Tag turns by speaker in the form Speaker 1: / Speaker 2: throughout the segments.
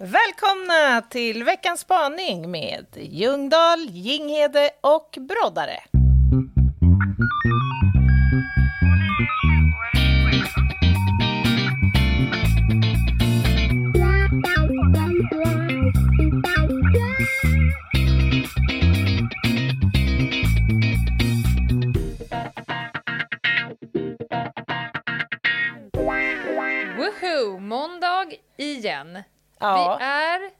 Speaker 1: Välkomna till veckans spaning med Ljungdahl, Ginghede och Broddare. Ja.
Speaker 2: Vi är,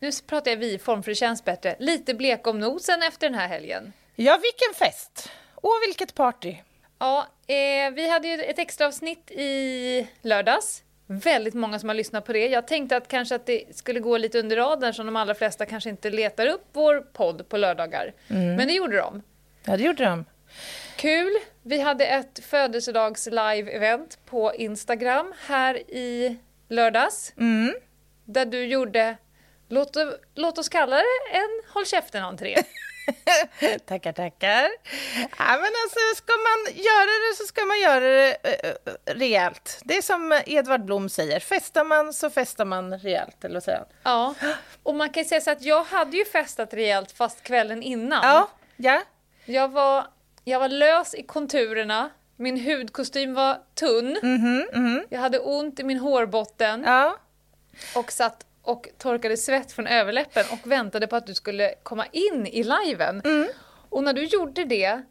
Speaker 2: nu pratar jag vi-form för det känns bättre, lite blek om nosen efter den här helgen.
Speaker 1: Ja, vilken fest! Och vilket party!
Speaker 2: Ja, eh, vi hade ju ett extra avsnitt i lördags. Väldigt många som har lyssnat på det. Jag tänkte att kanske att det skulle gå lite under radarn som de allra flesta kanske inte letar upp vår podd på lördagar. Men det gjorde de.
Speaker 1: Ja, det gjorde de.
Speaker 2: Kul! Vi hade ett födelsedags-live-event på Instagram här i lördags.
Speaker 1: Mm.
Speaker 2: Där du gjorde, låt, låt oss kalla det en håll käften-entré.
Speaker 1: tackar, tackar. Ja, men alltså, ska man göra det så ska man göra det eh, eh, rejält. Det är som Edvard Blom säger, festar man så festar man rejält, eller han?
Speaker 2: ja, och man kan säga så att jag hade ju festat rejält fast kvällen innan.
Speaker 1: Ja, ja.
Speaker 2: Jag, var, jag var lös i konturerna, min hudkostym var tunn, jag hade ont i min hårbotten
Speaker 1: ja.
Speaker 2: Och satt och torkade svett från överläppen och väntade på att du skulle komma in i liven. Och när du gjorde det,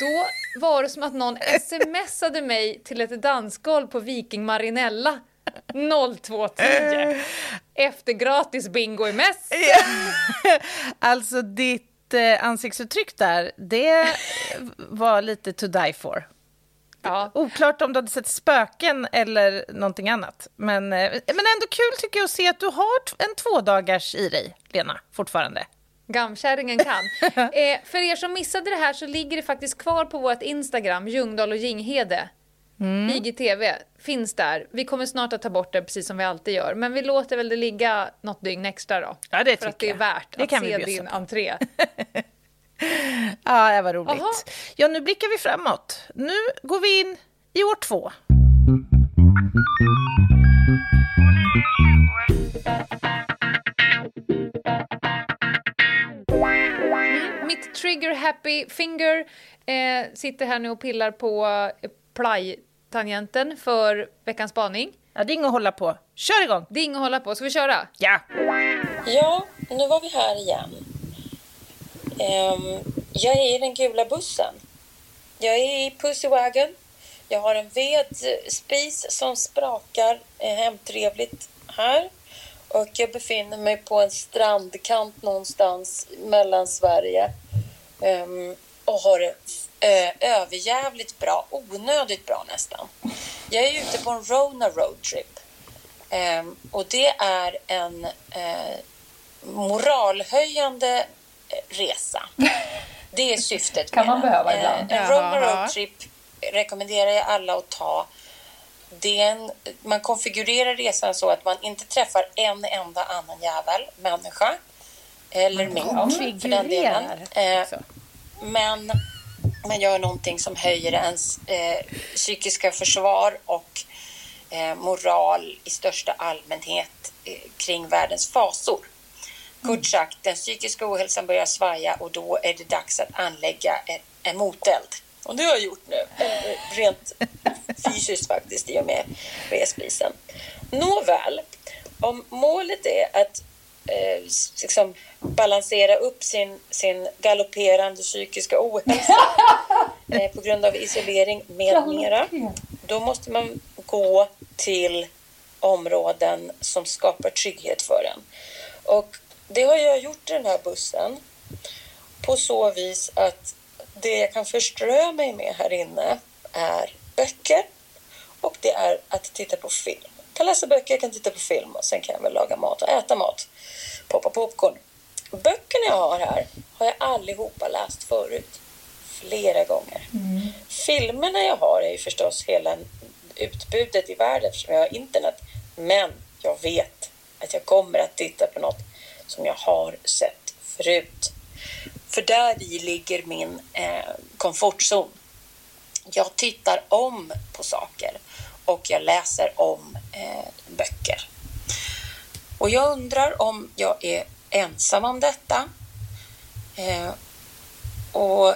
Speaker 2: då var det som att någon smsade mig till ett dansgolv på Viking Marinella 02.10 efter gratis bingo i mäss.
Speaker 1: Alltså ditt eh, ansiktsuttryck där, det var lite to die for.
Speaker 2: Ja.
Speaker 1: Oklart om du hade sett spöken eller någonting annat. Men, eh, men ändå kul tycker jag att se att du har en tvådagars i dig, Lena, fortfarande.
Speaker 2: Gamkärringen kan. eh, för er som missade det här så ligger det faktiskt kvar på vårt Instagram, Ljungdahl och Ginghede. IGTV finns där. Vi kommer snart att ta bort det precis som vi alltid gör. Men vi låter väl det ligga något dygn extra då.
Speaker 1: Ja, det
Speaker 2: för att det är värt
Speaker 1: Det
Speaker 2: att se din
Speaker 1: på.
Speaker 2: entré.
Speaker 1: Ja, det var roligt.
Speaker 2: Aha.
Speaker 1: Ja, nu blickar vi framåt. Nu går vi in i år två.
Speaker 2: Mitt trigger happy finger eh, sitter här nu och pillar på eh, play-tangenten för veckans spaning.
Speaker 1: Ja, det är inget att hålla på. Kör igång!
Speaker 2: Det är inget att hålla på. Ska vi köra?
Speaker 1: Ja!
Speaker 3: Ja, nu var vi här igen. Ehm, jag är i den gula bussen. Jag är i Pussywagon. Jag har en vedspis som sprakar hemtrevligt här. Och jag befinner mig på en strandkant någonstans mellan Sverige. Ehm, och har det eh, överjävligt bra, onödigt bra nästan. Jag är ute på en Rona roadtrip. Ehm, och det är en eh, moralhöjande resa. Det är syftet
Speaker 2: Kan man
Speaker 3: med den.
Speaker 2: behöva
Speaker 3: Eh,
Speaker 2: ibland.
Speaker 3: En Rona
Speaker 1: Jaha.
Speaker 3: roadtrip rekommenderar jag alla att ta. En, man konfigurerar resan så att man inte träffar en enda annan jävel, människa eller mink för den delen. Eh,
Speaker 1: också.
Speaker 3: men man gör någonting som höjer ens eh, psykiska försvar och eh, moral i största allmänhet eh, kring världens fasor. Kort sagt, den psykiska ohälsan börjar svaja och då är det dags att anlägga en, en moteld. Och det har jag gjort nu, eh, rent fysiskt faktiskt, i och med vedspisen. Nåväl, om målet är att eh, liksom balansera upp sin, sin galopperande psykiska ohälsa eh, på grund av isolering med mera, då måste man gå till områden som skapar trygghet för en. Och det har jag gjort i den här bussen på så vis att det jag kan förströ mig med här inne är böcker och det är att titta på film. Jag kan läsa böcker, jag kan titta på film och sen kan jag väl laga mat och äta mat. Poppa popcorn. Böckerna jag har här har jag allihopa läst förut. Flera gånger. Filmerna jag har är ju förstås hela utbudet i världen eftersom jag har internet. Men jag vet att jag kommer att titta på något som jag har sett förut. För där i ligger min eh, komfortzon. Jag tittar om på saker och jag läser om eh, böcker. Och jag undrar om jag är ensam om detta. Eh, och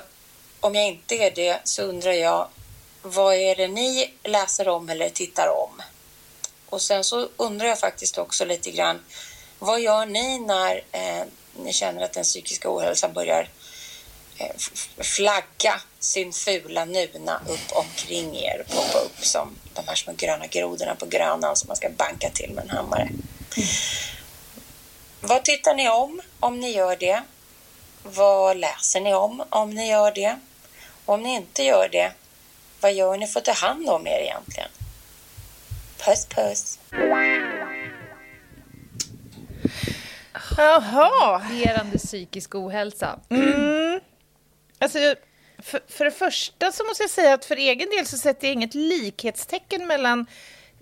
Speaker 3: om jag inte är det så undrar jag vad är det ni läser om eller tittar om? Och sen så undrar jag faktiskt också lite grann vad gör ni när eh, ni känner att den psykiska ohälsan börjar eh, flagga sin fula nuna upp omkring er och poppa upp som de här små gröna grodorna på grönan som man ska banka till med en hammare. Mm. Vad tittar ni om om ni gör det? Vad läser ni om om ni gör det? Och om ni inte gör det, vad gör ni för att ta hand om er egentligen? Puss puss!
Speaker 1: Jaha.
Speaker 2: Gerande psykisk ohälsa.
Speaker 1: Mm. Alltså, för, för det första så måste jag säga att för egen del så sätter jag inget likhetstecken mellan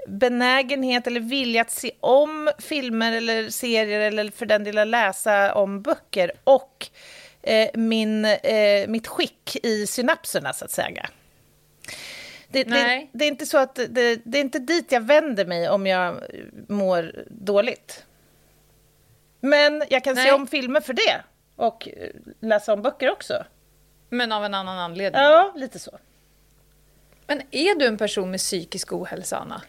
Speaker 1: benägenhet eller vilja att se om filmer eller serier eller för den delen läsa om böcker och eh, min, eh, mitt skick i synapserna, så att säga. Det, det, det, är inte så att det, det, är inte dit jag vänder mig om jag mår dåligt. Men jag kan Nej. se om filmer för det och läsa om böcker också.
Speaker 2: Men av en annan anledning?
Speaker 1: Ja, lite så.
Speaker 2: Men är du en person med psykisk ohälsa, Anna?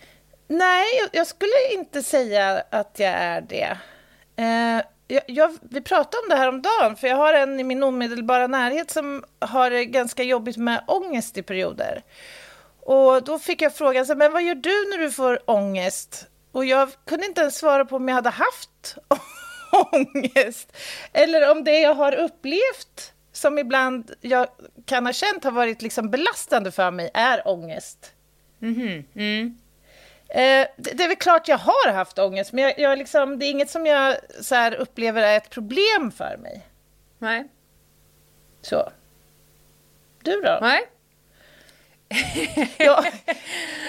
Speaker 1: Nej, jag skulle inte säga att jag är det. Eh, jag, jag, vi pratade om det här om dagen, för jag har en i min omedelbara närhet som har det ganska jobbigt med ångest i perioder. Och då fick jag frågan, så, men vad gör du när du får ångest? Och jag kunde inte ens svara på om jag hade haft ångest. Eller om det jag har upplevt, som ibland jag kan ha känt har varit liksom belastande för mig, är ångest.
Speaker 2: Mm -hmm. mm.
Speaker 1: Eh, det, det, är väl klart jag har haft ångest, men jag, jag liksom, det är inget som jag så här, upplever är ett problem för mig.
Speaker 2: Nej.
Speaker 1: Så. Du då?
Speaker 2: Nej.
Speaker 1: ja,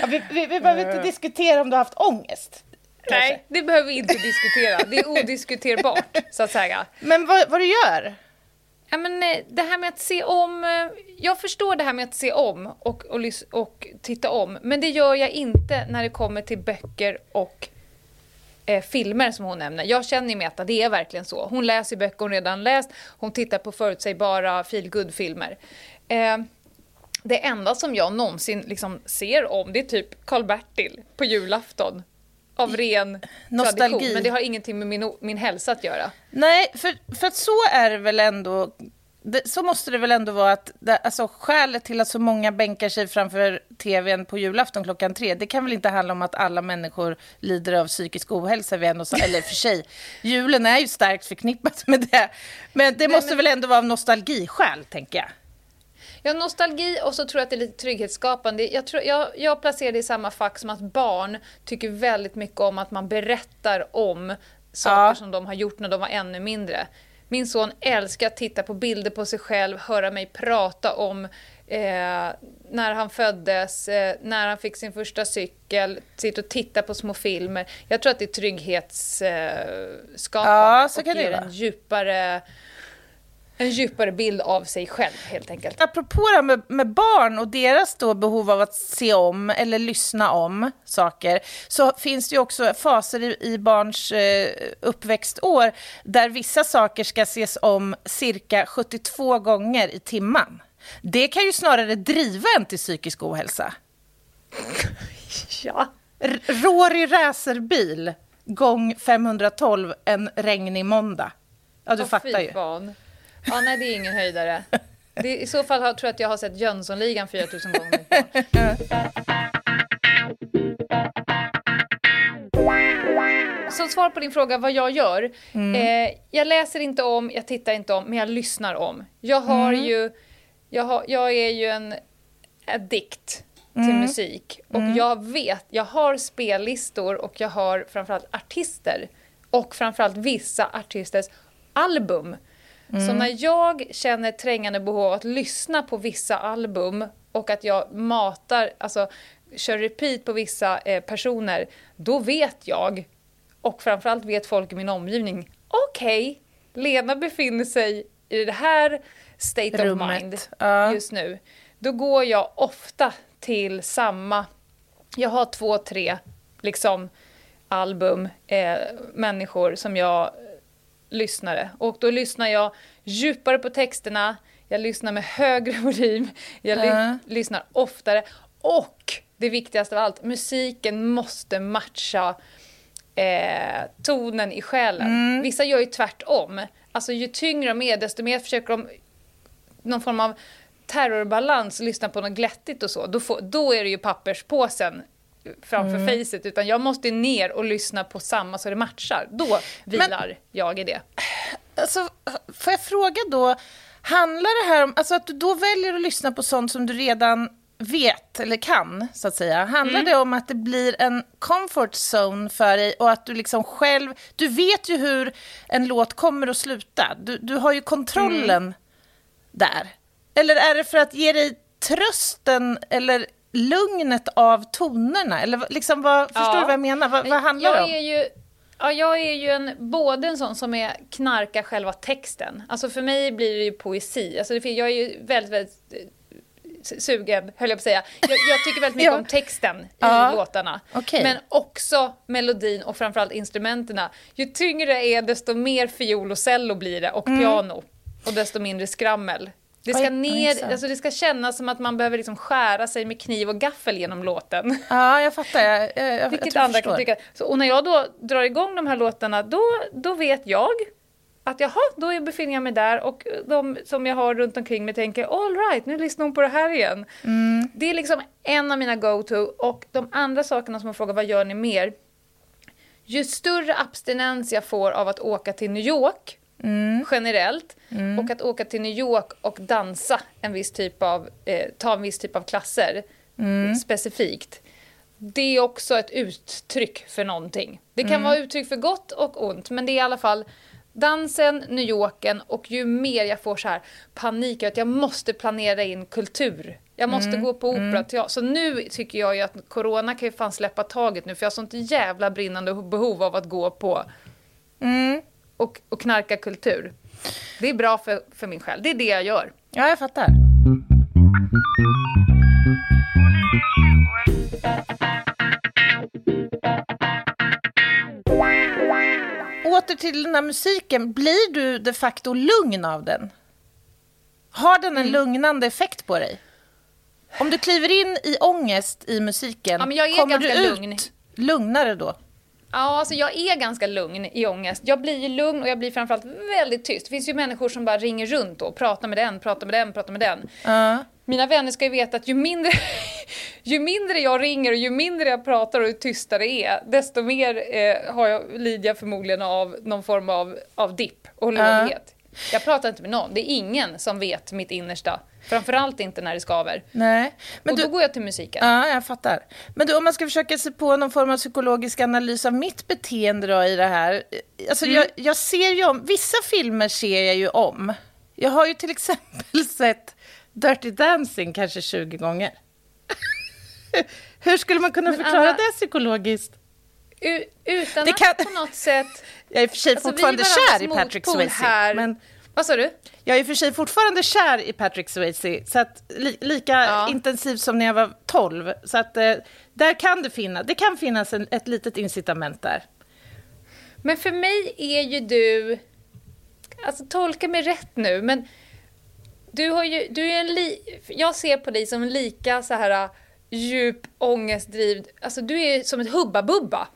Speaker 1: vi, vi, vi behöver inte diskutera om du har haft ångest.
Speaker 2: Nej, kanske. det behöver vi inte diskutera. Det är odiskuterbart, så att säga.
Speaker 1: Men vad, vad du gör?
Speaker 2: Ja, men eh, det här med att se om... Eh, jag förstår det här med att se om och, och, och titta om, men det gör jag inte när det kommer till böcker och eh, filmer som hon nämner. Jag känner med att det är verkligen så. Hon läser böcker hon redan läst, hon tittar på förutsägbara feelgood-filmer. Eh, det enda som jag någonsin liksom ser om det är typ Karl-Bertil på julafton av ren Nostalgi. tradition. Men det har ingenting med min, min hälsa att göra.
Speaker 1: Nej, för, för att så är det väl ändå. Det, så måste det väl ändå vara att det, alltså, skälet till att så många bänkar sig framför tvn på julafton klockan tre, det kan väl inte handla om att alla människor lider av psykisk ohälsa, vi ändå, eller för sig, julen är ju starkt förknippat med det. Men det Nej, måste men... väl ändå vara av nostalgiskäl, tänker jag.
Speaker 2: Ja, nostalgi och så tror jag att det är lite trygghetsskapande. Jag, tror, jag, jag placerar det i samma fack som att barn tycker väldigt mycket om att man berättar om saker ja. som de har gjort när de var ännu mindre. Min son älskar att titta på bilder på sig själv, höra mig prata om eh, när han föddes, eh, när han fick sin första cykel, sitta och titta på små filmer. Jag tror att det är trygghetsskapande
Speaker 1: ja, så
Speaker 2: och ger
Speaker 1: det
Speaker 2: en djupare en djupare bild av sig själv helt enkelt.
Speaker 1: Apropå det med, med barn och deras då behov av att se om eller lyssna om saker så finns det ju också faser i, i barns eh, uppväxtår där vissa saker ska ses om cirka 72 gånger i timmen. Det kan ju snarare driva en till psykisk ohälsa.
Speaker 2: ja.
Speaker 1: R Rory racerbil gång 512 en regnig måndag. Ja, du oh, fattar ju.
Speaker 2: Fan. Ja, nej, det är ingen höjdare. Det, I så fall har, tror jag att jag har sett Jönssonligan 4000 gånger. Som svar på din fråga vad jag gör. Mm. Eh, jag läser inte om, jag tittar inte om, men jag lyssnar om. Jag har mm. ju, jag, har, jag är ju en addict till mm. musik. Och mm. jag vet, jag har spellistor och jag har framförallt artister. Och framförallt vissa artisters album Mm. Så när jag känner trängande behov av att lyssna på vissa album och att jag matar, alltså kör repeat på vissa eh, personer, då vet jag, och framförallt vet folk i min omgivning, okej, okay, Lena befinner sig i det här state Rummet. of mind uh. just nu. Då går jag ofta till samma, jag har två, tre liksom album, eh, människor som jag lyssnare. Och då lyssnar jag djupare på texterna, jag lyssnar med högre volym, jag ly lyssnar oftare och det viktigaste av allt, musiken måste matcha eh, tonen i själen. Vissa gör ju tvärtom. Alltså ju tyngre de är, desto mer försöker de någon form av terrorbalans, lyssna på något glättigt och så. Då, får, då är det ju papperspåsen framför facet, utan jag måste ner och lyssna på samma så det matchar. Då vilar jag i det.
Speaker 1: Alltså, får jag fråga då, handlar det här om alltså att du då väljer att lyssna på sånt som du redan vet eller kan, så att säga? Handlar det om att det blir en comfort zone för dig och att du liksom själv... Du vet ju hur en låt kommer att sluta. Du, du har ju kontrollen där. Eller är det för att ge dig trösten eller lugnet av tonerna? Eller liksom vad, förstår
Speaker 2: Ja.
Speaker 1: du vad jag menar? Vad, vad handlar
Speaker 2: jag
Speaker 1: det om?
Speaker 2: Är ju, ja, jag är ju en, både en sån som är knarkar själva texten. Alltså för mig blir det ju poesi. Alltså det, jag är ju väldigt, väldigt eh, sugen, höll jag på att säga. Jag, jag tycker väldigt mycket
Speaker 1: Ja.
Speaker 2: om texten i
Speaker 1: Ja.
Speaker 2: låtarna.
Speaker 1: Okej.
Speaker 2: Men också melodin och framförallt instrumenten. Ju tyngre det är, desto mer fiol och cello blir det och piano. Och desto mindre skrammel. Det ska,
Speaker 1: Mm.
Speaker 2: Ner, alltså det ska kännas som att man behöver liksom skära sig med kniv och gaffel genom låten.
Speaker 1: Ja, jag fattar. Jag, jag,
Speaker 2: Vilket
Speaker 1: jag
Speaker 2: andra kan tycka. Så, och när jag då drar igång de här låtarna, då, då vet jag att jaha, då befinner jag mig där och de som jag har runt omkring mig tänker all right, nu lyssnar hon på det här igen. Det är liksom en av mina go-to och de andra sakerna som man frågar vad gör ni mer? Ju större abstinens jag får av att åka till New York generellt. Och att åka till New York och dansa en viss typ av, eh, ta en viss typ av klasser specifikt. Det är också ett uttryck för någonting. Det kan vara uttryck för gott och ont, men det är i alla fall dansen, New Yorken och ju mer jag får så här panik att jag måste planera in kultur. Jag måste gå på opera, teater. Så nu tycker jag ju att corona kan ju fan släppa taget nu för jag har sånt jävla brinnande behov av att gå på och, och knarka kultur. Det är bra för, för min själ. Det är det jag gör.
Speaker 1: Ja, jag fattar. Åter till den här musiken. Blir du de facto lugn av den? Har den
Speaker 2: Mm.
Speaker 1: en lugnande effekt på dig? Om du kliver in i ångest i musiken,
Speaker 2: Ja,
Speaker 1: kommer du ut
Speaker 2: lugn.
Speaker 1: lugnare då?
Speaker 2: Ja, alltså jag är ganska lugn i ångest. Jag blir ju lugn och jag blir framförallt väldigt tyst. Det finns ju människor som bara ringer runt och pratar med den, pratar med den, pratar med den.
Speaker 1: Ja.
Speaker 2: Mina vänner ska ju veta att ju mindre, ju mindre jag ringer och ju mindre jag pratar och ju tystare det är, desto mer eh, har jag, lider jag förmodligen av någon form av, av dipp och låghet. Jag pratar inte med någon. Det är ingen som vet mitt innersta. Framförallt inte när det skaver.
Speaker 1: Nej. Men
Speaker 2: och
Speaker 1: du,
Speaker 2: då går jag till musiken.
Speaker 1: Ja, jag fattar. Men du, om man ska försöka se på någon form av psykologisk analys av mitt beteende då i det här. Alltså, jag, jag ser ju om, vissa filmer ser jag ju om. Jag har ju till exempel sett Dirty Dancing kanske 20 gånger. Hur skulle man kunna
Speaker 2: Men
Speaker 1: förklara
Speaker 2: Anna-
Speaker 1: det psykologiskt?
Speaker 2: U- utan
Speaker 1: Det
Speaker 2: att
Speaker 1: kan-
Speaker 2: på något sätt...
Speaker 1: Jag är i och för sig
Speaker 2: Alltså,
Speaker 1: fortfarande kär i Patrick Swayze. Men
Speaker 2: Vad sa du?
Speaker 1: jag är för sig fortfarande kär i Patrick Swayze, så att, li, lika
Speaker 2: Ja.
Speaker 1: intensivt som när jag var 12. Så att eh, där kan det finnas, det kan finnas en, ett litet incitament där.
Speaker 2: Men för mig är ju du... Alltså tolka mig rätt nu, men du har ju... Du är en li, jag ser på dig som en lika så här äh, djup ångestdriv... Alltså du är som ett hubba-bubba.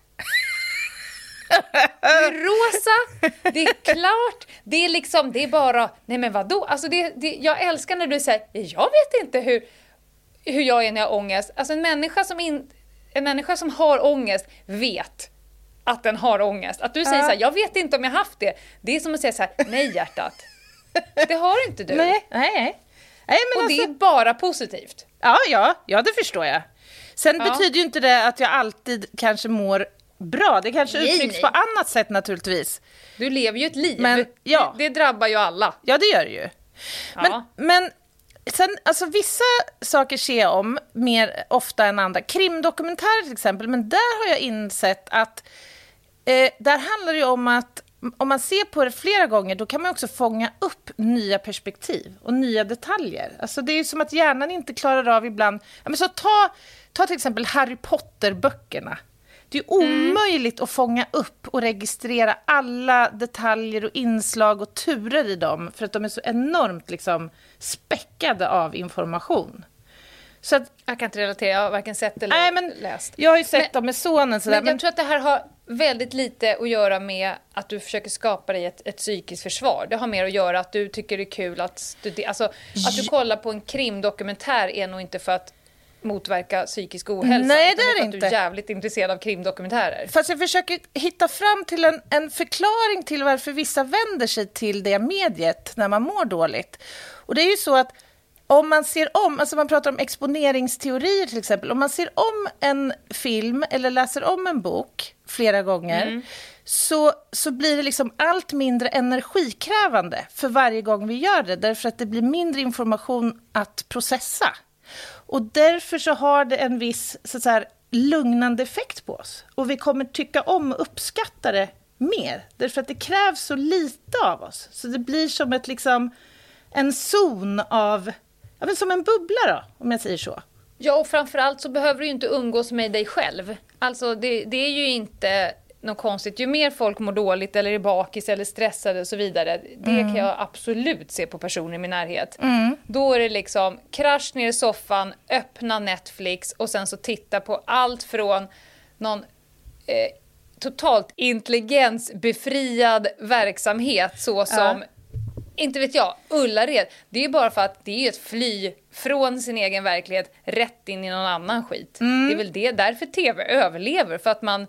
Speaker 2: Du är rosa, det är klart, det är liksom, det är bara, nej men vadå? Alltså det, det, jag älskar när du säger, jag vet inte hur, hur jag är när jag har ångest. Alltså en människa som, in, en människa som har ångest vet att den har ångest. Att du säger så här, jag vet inte om jag haft det. Det är som att säga så här, nej hjärtat. Det har inte du.
Speaker 1: Nej, nej, nej. men
Speaker 2: Och det
Speaker 1: alltså,
Speaker 2: är bara positivt.
Speaker 1: ja, ja, ja, det förstår jag. Sen
Speaker 2: Ja.
Speaker 1: betyder ju inte det att jag alltid kanske mår bra. Det kanske
Speaker 2: Nej,
Speaker 1: uttrycks
Speaker 2: nej.
Speaker 1: på annat sätt naturligtvis.
Speaker 2: Du lever ju ett liv.
Speaker 1: Men, ja.
Speaker 2: det, det drabbar ju alla.
Speaker 1: Ja, det gör det ju. Men,
Speaker 2: Ja.
Speaker 1: men sen, alltså vissa saker ser jag om mer ofta än andra. Krimdokumentärer till exempel, men där har jag insett att eh, där handlar det om att om man ser på det flera gånger, då kan man också fånga upp nya perspektiv och nya detaljer. Alltså det är som att hjärnan inte klarar av ibland... Ja, men så ta, ta till exempel Harry Potter-böckerna. Det är omöjligt att fånga upp och registrera alla detaljer och inslag och turer i dem, för att de är så enormt liksom, späckade av information.
Speaker 2: Så att, jag kan inte relatera, jag har varken sett eller nej, men läst.
Speaker 1: Jag har ju sett men, dem med sonen.
Speaker 2: Sådär, men jag men... tror att det här har väldigt lite att göra med att du försöker skapa dig ett, ett psykiskt försvar. Det har mer att göra att du tycker det är kul att studera. Alltså, att du kollar på en krimdokumentär är nog inte för att motverka psykisk ohälsa.
Speaker 1: Nej, det är
Speaker 2: det
Speaker 1: inte.
Speaker 2: Du är jävligt intresserad av krimdokumentärer.
Speaker 1: Fast jag försöker hitta fram till en, en förklaring till varför vissa vänder sig till det mediet när man mår dåligt. Och det är ju så att om man ser om, alltså man pratar om exponeringsteorier till exempel, om man ser om en film eller läser om en bok flera gånger mm. så, så blir det liksom allt mindre energikrävande för varje gång vi gör det, därför att det blir mindre information att processa. Och därför så har det en viss så att säga, lugnande effekt på oss. Och vi kommer tycka om och uppskatta det mer, därför att det krävs så lite av oss. Så det blir som ett, liksom, en zon av ja, men som en bubbla då, om jag säger så.
Speaker 2: Ja, och framförallt så behöver du ju inte umgås med dig själv. Alltså det, det är ju inte något konstigt. Ju mer folk mår dåligt eller är bakis eller stressade och så vidare. Det mm. kan jag absolut se på personer i min närhet. Mm. Då är det liksom krasch ner i soffan, öppna Netflix och sen så titta på allt från någon eh, totalt intelligensbefriad verksamhet såsom ja inte vet jag, Ullared. Det är bara för att det är ett fly från sin egen verklighet rätt in i någon annan skit. Mm. Det är väl det, därför tv överlever, för att man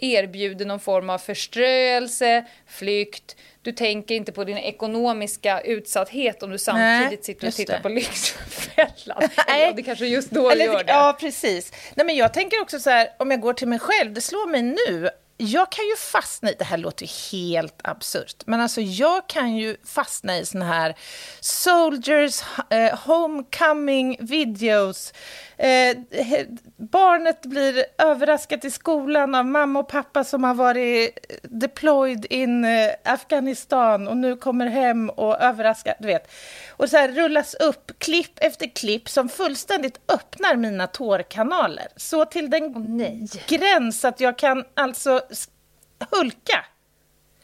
Speaker 2: erbjuder någon form av förströelse, flykt. Du tänker inte på din ekonomiska utsatthet om du samtidigt Nej, sitter och tittar det. på Lyxfällan. Nej. det kanske just då Eller, gör det.
Speaker 1: Ja, precis. Nej, men jag tänker också så här, om jag går till mig själv, det slår mig nu jag kan ju fastna i, det här låter ju helt absurt, men alltså jag kan ju fastna i såna här soldiers eh, homecoming videos. Eh, barnet blir överraskat i skolan av mamma och pappa som har varit deployed in eh, Afghanistan och nu kommer hem och överraskar, du vet. Och så här rullas upp klipp efter klipp som fullständigt öppnar mina tårkanaler. Så till den oh, gräns att jag kan alltså hulka.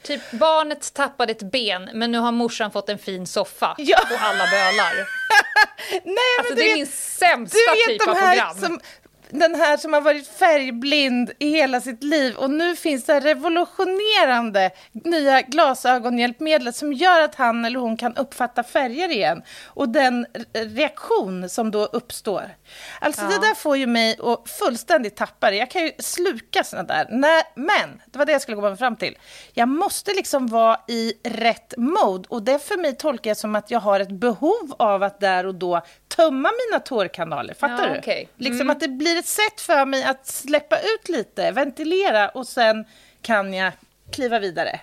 Speaker 2: Typ barnet tappade ett ben men nu har morsan fått en fin soffa ja. och alla bölar. Nej, men alltså, det är vet, min sämsta typ av program.
Speaker 1: Som, den här som har varit färgblind i hela sitt liv och nu finns det revolutionerande nya glasögonhjälpmedel som gör att han eller hon kan uppfatta färger igen och den reaktion som då uppstår. Alltså ja. det där får ju mig att fullständigt tappa det. Jag kan ju sluka såna där. Nej, men, det var det jag skulle komma fram till. Jag måste liksom vara i rätt mode och det för mig tolkar jag som att jag har ett behov av att där och då tömma mina tårkanaler. Fattar ja, du? Okay. Liksom mm. att det blir ett sätt för mig att släppa ut lite, ventilera och sen kan jag kliva vidare.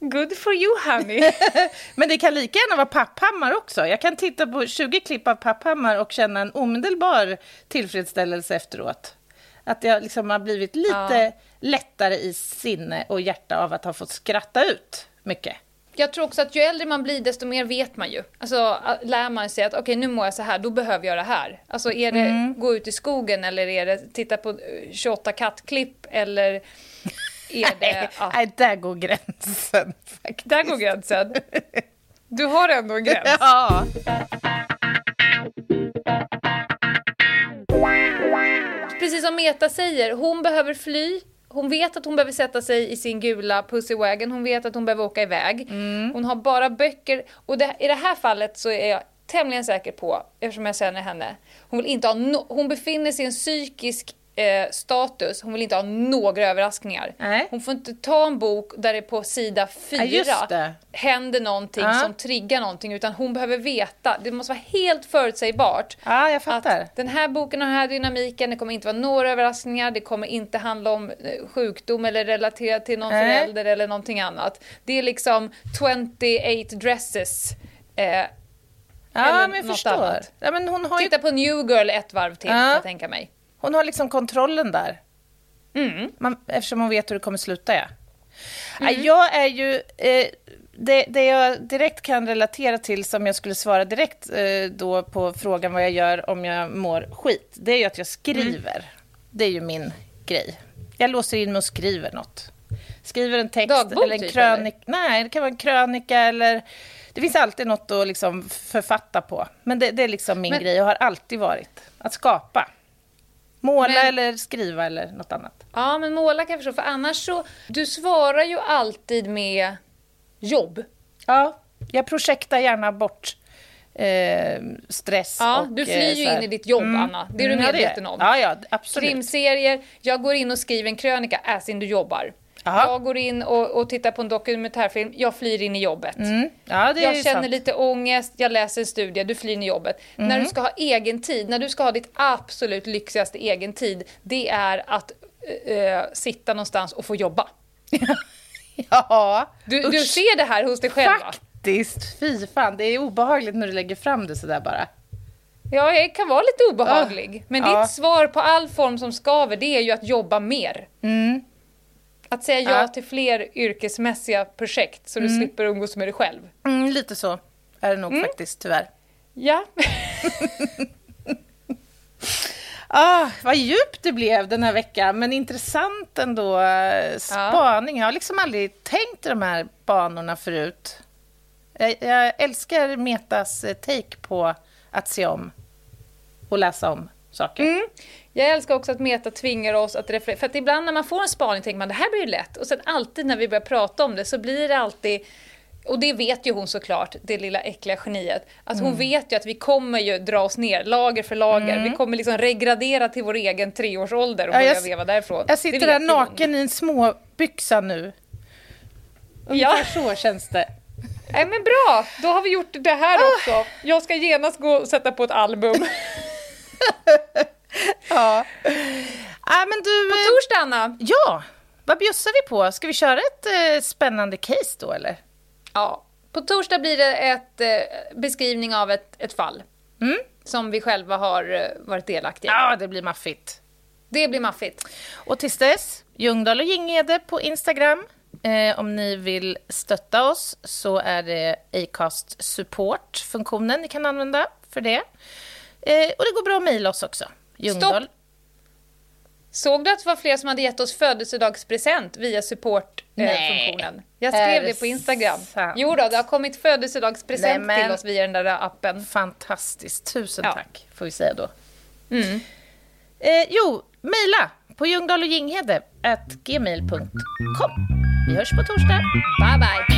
Speaker 2: Good for you honey.
Speaker 1: Men det kan lika gärna vara Papphammar också. Jag kan titta på 20 klipp av Papphammar och känna en omedelbar tillfredsställelse efteråt. Att jag liksom har blivit lite ja. lättare i sinne och hjärta av att ha fått skratta ut mycket.
Speaker 2: Jag tror också att ju äldre man blir desto mer vet man ju. Alltså lär man sig att okej okay, nu mår jag så här, då behöver jag det här. Alltså är det mm. gå ut i skogen eller är det titta på 28 kattklipp eller är det...
Speaker 1: Ja. Nej, där går gränsen.
Speaker 2: Faktiskt. Där går gränsen. Du har ändå en gräns.
Speaker 1: Ja.
Speaker 2: Precis som Meta säger, hon behöver fly hon vet att hon behöver sätta sig i sin gula pussywagon, hon vet att hon behöver åka iväg. Mm. Hon har bara böcker. Och det, i det här fallet så är jag tämligen säker på, eftersom jag känner henne, hon, vill inte ha no hon befinner sig i en psykisk eh, status. Hon vill inte ha några överraskningar.
Speaker 1: Nej.
Speaker 2: Hon får inte ta en bok där det på sida fyra ja, händer någonting ja. som triggar någonting. Utan hon behöver veta. Det måste vara helt förutsägbart.
Speaker 1: Ja, jag fattar.
Speaker 2: Att den här boken har den här dynamiken. Det kommer inte vara några överraskningar. Det kommer inte handla om eh, sjukdom eller relaterat till någon Nej. förälder eller någonting annat. Det är liksom 28 dresses. Eh,
Speaker 1: Ja, men jag förstår. Ja, men hon har
Speaker 2: Titta ju... på New Girl ett varv till, ja. jag tänka mig.
Speaker 1: Hon har liksom kontrollen där.
Speaker 2: Mm.
Speaker 1: Man, eftersom hon vet hur det kommer sluta, ja. Mm. Jag är ju... Eh, det, det, jag direkt kan relatera till, som jag skulle svara direkt eh, då på frågan vad jag gör om jag mår skit, det är ju att jag skriver. Mm. Det är ju min grej. Jag låser in mig och skriver något. Skriver en text
Speaker 2: Dagbok,
Speaker 1: eller en
Speaker 2: typ,
Speaker 1: krönika. Nej, det kan vara en krönika eller... Det finns alltid något att liksom författa på. Men det, det är liksom min
Speaker 2: Men-
Speaker 1: grej och har alltid varit. Att skapa. Måla
Speaker 2: Men-
Speaker 1: eller skriva eller något annat.
Speaker 2: Ja, men måla kan jag förstå, för annars så... Du svarar ju alltid med jobb.
Speaker 1: Ja, jag projektar gärna bort eh, stress
Speaker 2: Ja,
Speaker 1: och...
Speaker 2: du
Speaker 1: eh,
Speaker 2: flyr ju in i ditt jobb, Anna. Det är du
Speaker 1: Mm,
Speaker 2: medveten om.
Speaker 1: Ja, ja, absolut.
Speaker 2: Krimserier, jag går in och skriver en krönika, as in du jobbar.
Speaker 1: Jaha.
Speaker 2: Jag går in och, och tittar på en dokumentärfilm, jag flyr in i jobbet.
Speaker 1: Mm. Ja,
Speaker 2: Jag känner
Speaker 1: sant. Mm.
Speaker 2: lite ångest, jag läser en studie, du flyr in i jobbet. När du ska ha egen tid, när du ska ha ditt absolut lyxigaste egen tid, det är att eh, sitta någonstans och få jobba.
Speaker 1: Ja,
Speaker 2: Du,
Speaker 1: usch.
Speaker 2: du ser det här hos dig själv?
Speaker 1: Faktiskt, fy fan. Det är obehagligt när du lägger fram det sådär bara.
Speaker 2: Ja, jag kan vara lite obehaglig. Men
Speaker 1: Ja.
Speaker 2: ditt svar på all form som skaver, det är ju att jobba mer. Att säga ja,
Speaker 1: Ja. Mm.
Speaker 2: till fler yrkesmässiga projekt så du slipper umgås med dig själv.
Speaker 1: Mm, lite så är det nog faktiskt, tyvärr.
Speaker 2: Ja.
Speaker 1: Ah, vad djupt det blev den här veckan, men intressant ändå. eh, Spaning. Jag har liksom aldrig tänkt de här banorna förut. Jag, jag älskar Metas eh, take på att se om och läsa om saker.
Speaker 2: Jag älskar också att Meta tvingar oss att referera. För att ibland när man får en spaning tänker man det här blir ju lätt. Och sen alltid när vi börjar prata om det så blir det alltid och det vet ju hon såklart, det lilla äckliga geniet. Att hon vet ju att vi kommer ju dra oss ner, lager för lager. Vi kommer liksom regradera till vår egen treårsålder och
Speaker 1: Ja,
Speaker 2: börja veva därifrån.
Speaker 1: Jag sitter där naken i en småbyxa nu. Ungefär så känns det.
Speaker 2: Hon. Nej men bra, då har vi gjort det här också. Jag ska genast gå och sätta på ett album.
Speaker 1: Ja. Ah, men du,
Speaker 2: På
Speaker 1: eh,
Speaker 2: torsdag Anna!
Speaker 1: ja, vad bjussar vi på? Ska vi köra ett eh, spännande case då, eller?
Speaker 2: Ja, på torsdag blir det ett eh, beskrivning av ett, ett fall. Som vi själva har eh, varit delaktiga i.
Speaker 1: Ja, det blir maffigt.
Speaker 2: Det blir maffigt.
Speaker 1: Och tills dess, Ljungdahl och Ginghede på Instagram. Eh, om ni vill stötta oss så är det Acast Support-funktionen ni kan använda för det. Eh, och det går bra att mejla oss också. Ljungdahl.
Speaker 2: Såg du att det var fler som hade gett oss födelsedagspresent via supportfunktionen?
Speaker 1: Nej.
Speaker 2: Jag skrev
Speaker 1: det
Speaker 2: på Instagram.
Speaker 1: sant?
Speaker 2: Jo då, det har kommit födelsedagspresent
Speaker 1: Nej,
Speaker 2: till oss via den där appen.
Speaker 1: Fantastiskt. Tusen
Speaker 2: Ja.
Speaker 1: tack, får vi säga då.
Speaker 2: Mm.
Speaker 1: Eh, jo, mejla på Ljungdahl och Ginghede at gmail.com. Vi hörs på torsdag.
Speaker 2: Bye bye!